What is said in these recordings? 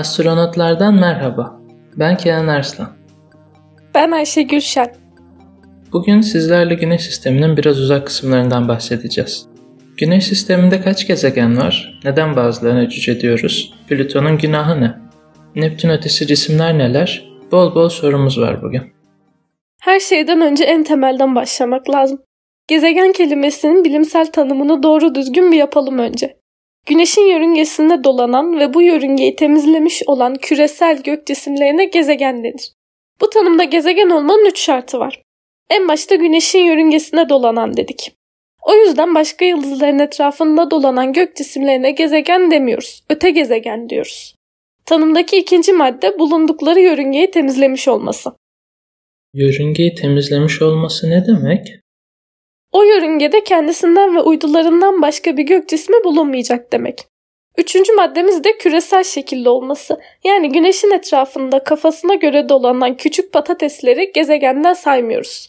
Astronotlardan merhaba. Ben Kenan Arslan. Ben Ayşe Gülşen. Bugün sizlerle Güneş sisteminin biraz uzak kısımlarından bahsedeceğiz. Güneş sisteminde kaç gezegen var? Neden bazılarına cüce diyoruz? Plüton'un günahı ne? Neptün ötesi cisimler neler? Bol bol sorumuz var bugün. Her şeyden önce en temelden başlamak lazım. Gezegen kelimesinin bilimsel tanımını doğru düzgün bir yapalım önce. Güneşin yörüngesinde dolanan ve bu yörüngeyi temizlemiş olan küresel gök cisimlerine gezegen denir. Bu tanımda gezegen olmanın üç şartı var. En başta güneşin yörüngesinde dolanan dedik. O yüzden başka yıldızların etrafında dolanan gök cisimlerine gezegen demiyoruz. Öte gezegen diyoruz. Tanımdaki ikinci madde bulundukları yörüngeyi temizlemiş olması. Yörüngeyi temizlemiş olması ne demek? O yörüngede kendisinden ve uydularından başka bir gök cismi bulunmayacak demek. Üçüncü maddemiz de küresel şekilde olması. Yani güneşin etrafında kafasına göre dolanan küçük patatesleri gezegenden saymıyoruz.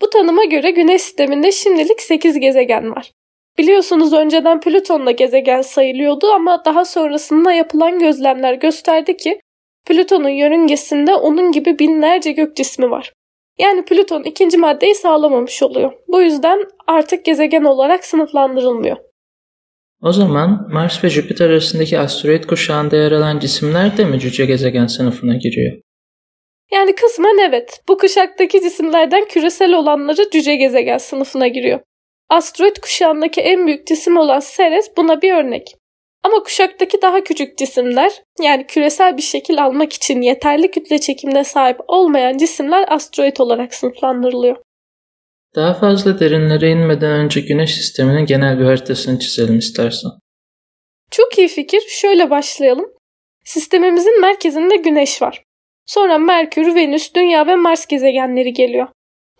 Bu tanıma göre güneş sisteminde şimdilik 8 gezegen var. Biliyorsunuz önceden Plüton da gezegen sayılıyordu ama daha sonrasında yapılan gözlemler gösterdi ki Plüton'un yörüngesinde onun gibi binlerce gök cismi var. Yani Plüton ikinci maddeyi sağlamamış oluyor. Bu yüzden artık gezegen olarak sınıflandırılmıyor. O zaman Mars ve Jüpiter arasındaki asteroid kuşağında yer alan cisimler de mi cüce gezegen sınıfına giriyor? Yani kısmen evet. Bu kuşaktaki cisimlerden küresel olanları cüce gezegen sınıfına giriyor. Asteroid kuşağındaki en büyük cisim olan Ceres buna bir örnek. Ama kuşaktaki daha küçük cisimler yani küresel bir şekil almak için yeterli kütle çekimine sahip olmayan cisimler asteroid olarak sınıflandırılıyor. Daha fazla derinlere inmeden önce Güneş sisteminin genel bir haritasını çizelim istersen. Çok iyi fikir. Şöyle başlayalım. Sistemimizin merkezinde Güneş var. Sonra Merkür, Venüs, Dünya ve Mars gezegenleri geliyor.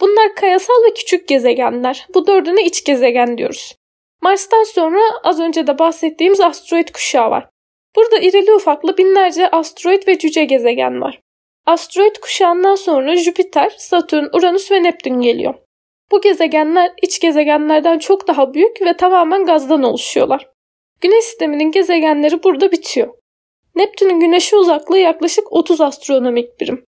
Bunlar kayasal ve küçük gezegenler. Bu dördüne iç gezegen diyoruz. Mars'tan sonra az önce de bahsettiğimiz asteroid kuşağı var. Burada irili ufaklı binlerce asteroid ve cüce gezegen var. Asteroid kuşağından sonra Jüpiter, Satürn, Uranüs ve Neptün geliyor. Bu gezegenler iç gezegenlerden çok daha büyük ve tamamen gazdan oluşuyorlar. Güneş sisteminin gezegenleri burada bitiyor. Neptün'ün güneşe uzaklığı yaklaşık 30 astronomik birim.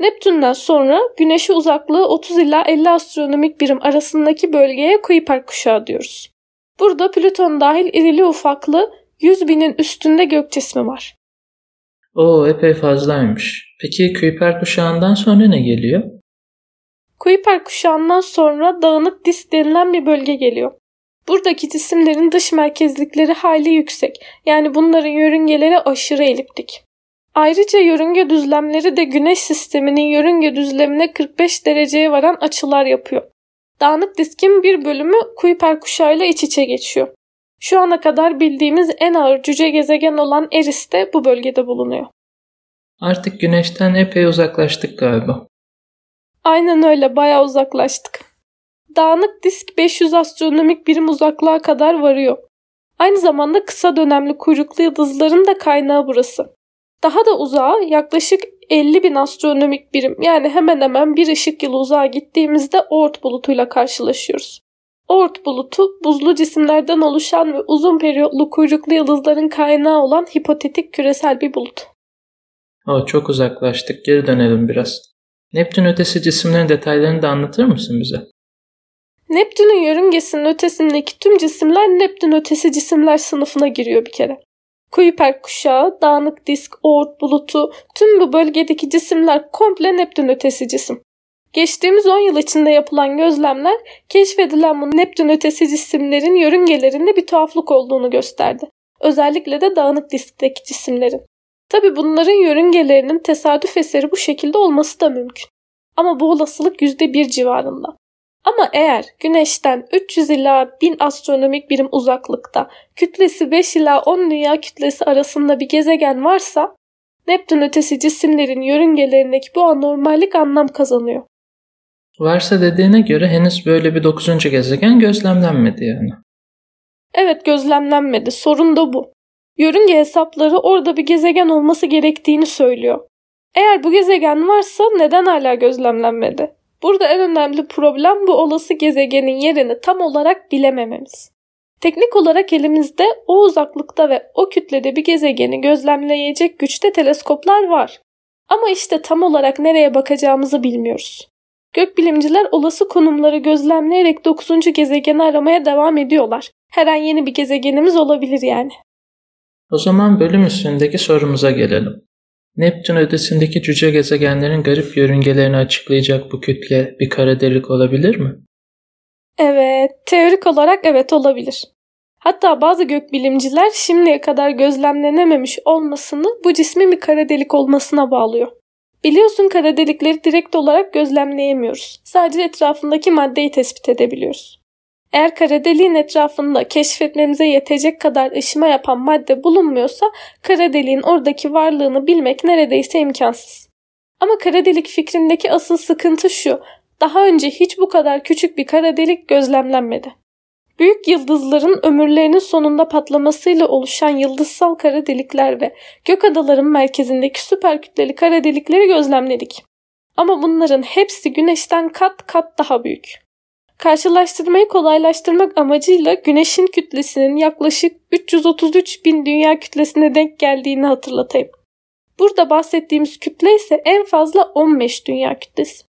Neptün'den sonra güneşe uzaklığı 30 ila 50 astronomik birim arasındaki bölgeye Kuiper kuşağı diyoruz. Burada Plüton dahil irili ufaklı 100 binin üstünde gök cismi var. Oo epey fazlaymış. Peki Kuiper kuşağından sonra ne geliyor? Kuiper kuşağından sonra dağınık disk denilen bir bölge geliyor. Buradaki cisimlerin dış merkezlikleri hayli yüksek. Yani bunların yörüngeleri aşırı eliptik. Ayrıca yörünge düzlemleri de güneş sisteminin yörünge düzlemine 45 dereceye varan açılar yapıyor. Dağınık diskin bir bölümü Kuiper kuşağıyla iç içe geçiyor. Şu ana kadar bildiğimiz en ağır cüce gezegen olan Eris de bu bölgede bulunuyor. Artık güneşten epey uzaklaştık galiba. Aynen öyle bayağı uzaklaştık. Dağınık disk 500 astronomik birim uzaklığa kadar varıyor. Aynı zamanda kısa dönemli kuyruklu yıldızların da kaynağı burası. Daha da uzağa yaklaşık 50 bin astronomik birim yani hemen hemen bir ışık yılı uzağa gittiğimizde Oort bulutuyla karşılaşıyoruz. Oort bulutu buzlu cisimlerden oluşan ve uzun periyotlu kuyruklu yıldızların kaynağı olan hipotetik küresel bir bulut. O çok uzaklaştık. Geri dönelim biraz. Neptün ötesi cisimlerin detaylarını da anlatır mısın bize? Neptün'ün yörüngesinin ötesindeki tüm cisimler Neptün ötesi cisimler sınıfına giriyor bir kere. Kuiper kuşağı, dağınık disk, Oort bulutu, tüm bu bölgedeki cisimler komple Neptün ötesi cisim. Geçtiğimiz 10 yıl içinde yapılan gözlemler keşfedilen bu Neptün ötesi cisimlerin yörüngelerinde bir tuhaflık olduğunu gösterdi. Özellikle de dağınık diskteki cisimlerin. Tabi bunların yörüngelerinin tesadüf eseri bu şekilde olması da mümkün. Ama bu olasılık %1 civarında. Ama eğer Güneş'ten 300 ila 1000 astronomik birim uzaklıkta kütlesi 5 ila 10 dünya kütlesi arasında bir gezegen varsa Neptün ötesi cisimlerin yörüngelerindeki bu anormallik anlam kazanıyor. Varsa dediğine göre henüz böyle bir 9. gezegen gözlemlenmedi yani. Evet gözlemlenmedi. Sorun da bu. Yörünge hesapları orada bir gezegen olması gerektiğini söylüyor. Eğer bu gezegen varsa neden hala gözlemlenmedi? Burada en önemli problem bu olası gezegenin yerini tam olarak bilemememiz. Teknik olarak elimizde o uzaklıkta ve o kütlede bir gezegeni gözlemleyecek güçte teleskoplar var. Ama işte tam olarak nereye bakacağımızı bilmiyoruz. Gökbilimciler olası konumları gözlemleyerek 9. gezegeni aramaya devam ediyorlar. Her an yeni bir gezegenimiz olabilir yani. O zaman bölüm üstündeki sorumuza gelelim. Neptün ötesindeki cüce gezegenlerin garip yörüngelerini açıklayacak bu kütle bir kara delik olabilir mi? Evet, teorik olarak evet olabilir. Hatta bazı gökbilimciler şimdiye kadar gözlemlenememiş olmasını bu cismin bir kara delik olmasına bağlıyor. Biliyorsun kara delikleri direkt olarak gözlemleyemiyoruz. Sadece etrafındaki maddeyi tespit edebiliyoruz. Eğer kara deliğin etrafında keşfetmemize yetecek kadar ışıma yapan madde bulunmuyorsa kara deliğin oradaki varlığını bilmek neredeyse imkansız. Ama kara delik fikrindeki asıl sıkıntı şu. Daha önce hiç bu kadar küçük bir kara delik gözlemlenmedi. Büyük yıldızların ömürlerinin sonunda patlamasıyla oluşan yıldızsal kara delikler ve gök adaların merkezindeki süper kütleli kara delikleri gözlemledik. Ama bunların hepsi güneşten kat kat daha büyük. Karşılaştırmayı kolaylaştırmak amacıyla güneşin kütlesinin yaklaşık 333 bin dünya kütlesine denk geldiğini hatırlatayım. Burada bahsettiğimiz kütle ise en fazla 15 dünya kütlesi.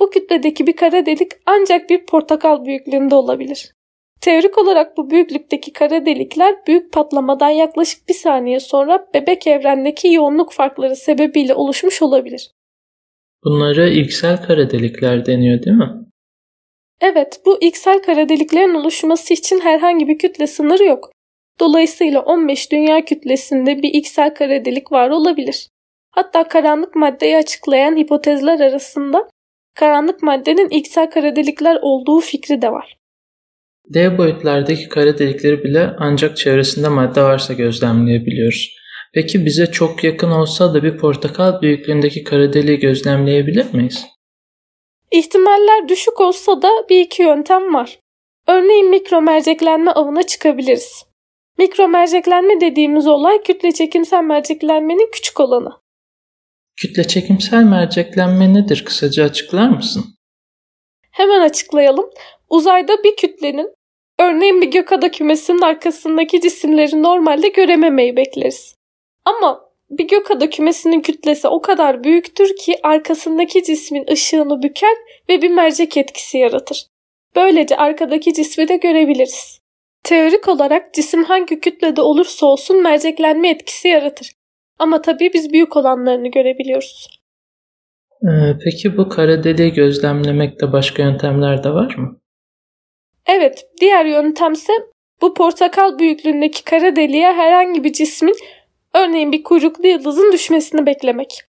Bu kütledeki bir kara delik ancak bir portakal büyüklüğünde olabilir. Teorik olarak bu büyüklükteki kara delikler büyük patlamadan yaklaşık bir saniye sonra bebek evrendeki yoğunluk farkları sebebiyle oluşmuş olabilir. Bunlara ilksel kara delikler deniyor değil mi? Evet, bu ilksel kara deliklerin oluşması için herhangi bir kütle sınırı yok. Dolayısıyla 15 dünya kütlesinde bir ilksel kara delik var olabilir. Hatta karanlık maddeyi açıklayan hipotezler arasında karanlık maddenin ilksel kara delikler olduğu fikri de var. D boyutlardaki kara delikleri bile ancak çevresinde madde varsa gözlemleyebiliyoruz. Peki bize çok yakın olsa da bir portakal büyüklüğündeki kara deliği gözlemleyebilir miyiz? İhtimaller düşük olsa da bir iki yöntem var. Örneğin mikro merceklenme avına çıkabiliriz. Mikro merceklenme dediğimiz olay kütle çekimsel merceklenmenin küçük olanı. Kütle çekimsel merceklenme nedir? Kısaca açıklar mısın? Hemen açıklayalım. Uzayda bir kütlenin, örneğin bir gökada kümesinin arkasındaki cisimleri normalde görememeyi bekleriz. Ama bir gökada kümesinin kütlesi o kadar büyüktür ki arkasındaki cismin ışığını büker ve bir mercek etkisi yaratır. Böylece arkadaki cismi de görebiliriz. Teorik olarak cisim hangi kütlede olursa olsun merceklenme etkisi yaratır. Ama tabii biz büyük olanlarını görebiliyoruz. Ee, peki bu kara deliği gözlemlemekte başka yöntemler de var mı? Evet, diğer yöntemse bu portakal büyüklüğündeki kara deliğe herhangi bir cismin, örneğin bir kuyruklu yıldızın düşmesini beklemek.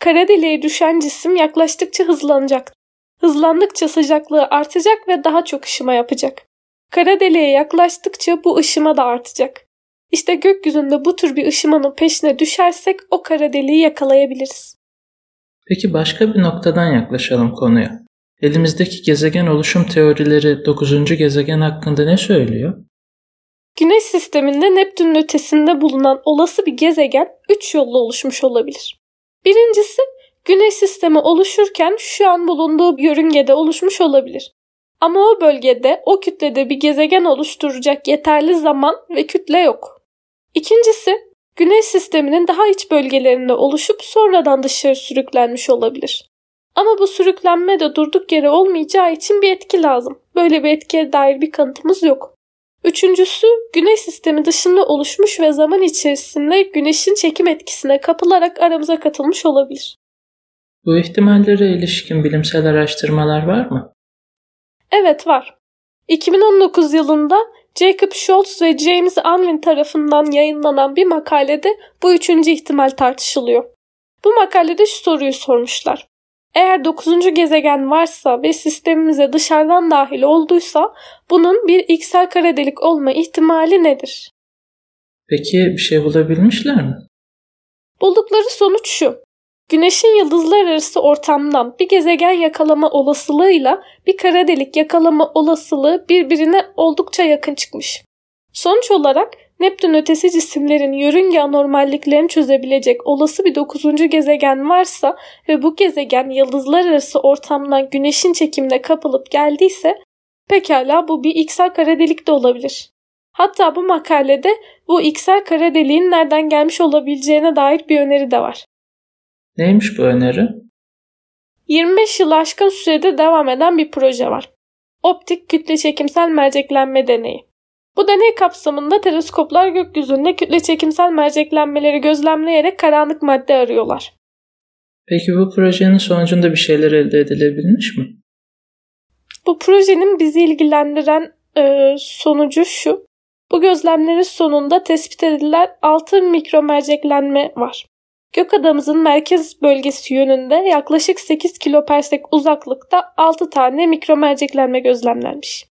Kara deliğe düşen cisim yaklaştıkça hızlanacak. Hızlandıkça sıcaklığı artacak ve daha çok ışıma yapacak. Kara deliğe yaklaştıkça bu ışıma da artacak. İşte gökyüzünde bu tür bir ışımanın peşine düşersek o kara deliği yakalayabiliriz. Peki başka bir noktadan yaklaşalım konuya. Elimizdeki gezegen oluşum teorileri 9. gezegen hakkında ne söylüyor? Güneş sisteminde Neptün'ün ötesinde bulunan olası bir gezegen 3 yolla oluşmuş olabilir. Birincisi Güneş sistemi oluşurken şu an bulunduğu yörüngede oluşmuş olabilir. Ama o bölgede o kütlede bir gezegen oluşturacak yeterli zaman ve kütle yok. İkincisi Güneş sisteminin daha iç bölgelerinde oluşup sonradan dışarı sürüklenmiş olabilir. Ama bu sürüklenme de durduk yere olmayacağı için bir etki lazım. Böyle bir etkiye dair bir kanıtımız yok. Üçüncüsü güneş sistemi dışında oluşmuş ve zaman içerisinde güneşin çekim etkisine kapılarak aramıza katılmış olabilir. Bu ihtimallere ilişkin bilimsel araştırmalar var mı? Evet var. 2019 yılında Jacob Schultz ve James Unwin tarafından yayınlanan bir makalede bu üçüncü ihtimal tartışılıyor. Bu makalede şu soruyu sormuşlar. Eğer dokuzuncu gezegen varsa ve sistemimize dışarıdan dahil olduysa bunun bir iksel kara delik olma ihtimali nedir? Peki bir şey bulabilmişler mi? Buldukları sonuç şu. Güneşin yıldızlar arası ortamdan bir gezegen yakalama olasılığıyla bir kara delik yakalama olasılığı birbirine oldukça yakın çıkmış. Sonuç olarak Neptün ötesi cisimlerin yörünge anormalliklerini çözebilecek olası bir dokuzuncu gezegen varsa ve bu gezegen yıldızlar arası ortamdan güneşin çekimine kapılıp geldiyse pekala bu bir iksel kara delik de olabilir. Hatta bu makalede bu iksel kara deliğin nereden gelmiş olabileceğine dair bir öneri de var. Neymiş bu öneri? 25 yıl aşkın sürede devam eden bir proje var. Optik kütle çekimsel merceklenme deneyi. Bu deney kapsamında teleskoplar gökyüzünde kütle çekimsel merceklenmeleri gözlemleyerek karanlık madde arıyorlar. Peki bu projenin sonucunda bir şeyler elde edilebilmiş mi? Bu projenin bizi ilgilendiren e, sonucu şu. Bu gözlemlerin sonunda tespit edilen 6 mikromerceklenme var. Gök adamımızın merkez bölgesi yönünde yaklaşık 8 kiloparsek uzaklıkta 6 tane mikromerceklenme gözlemlenmiş.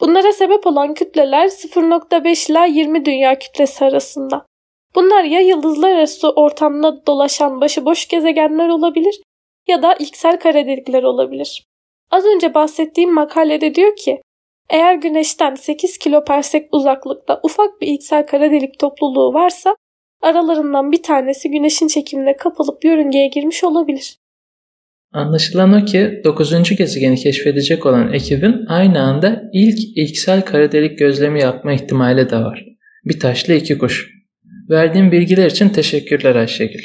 Bunlara sebep olan kütleler 0.5 ila 20 dünya kütlesi arasında. Bunlar ya yıldızlar arası ortamda dolaşan başıboş gezegenler olabilir ya da ilksel kara delikler olabilir. Az önce bahsettiğim makalede diyor ki, eğer Güneş'ten 8 kiloparsek uzaklıkta ufak bir ilksel kara delik topluluğu varsa aralarından bir tanesi Güneş'in çekimine kapılıp yörüngeye girmiş olabilir. Anlaşılan o ki 9. gezegeni keşfedecek olan ekibin aynı anda ilk ilksel kara delik gözlemi yapma ihtimali de var. Bir taşla iki kuş. Verdiğim bilgiler için teşekkürler Ayşegül.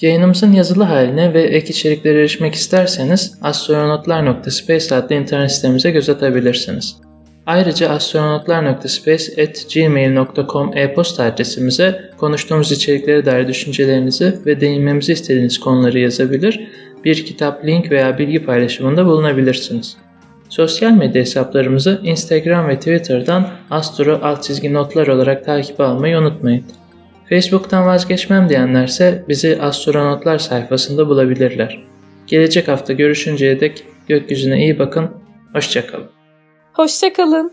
Yayınımızın yazılı haline ve ek içeriklere erişmek isterseniz astronotlar.space adlı internet sitemize göz atabilirsiniz. Ayrıca astronotlar.space.gmail.com e-posta adresimize konuştuğumuz içeriklere dair düşüncelerinizi ve değinmemizi istediğiniz konuları yazabilir, bir kitap, link veya bilgi paylaşımında bulunabilirsiniz. Sosyal medya hesaplarımızı Instagram ve Twitter'dan astro alt çizgi notlar olarak takip almayı unutmayın. Facebook'tan vazgeçmem diyenlerse bizi astronotlar sayfasında bulabilirler. Gelecek hafta görüşünceye dek gökyüzüne iyi bakın, hoşçakalın. Hoşçakalın.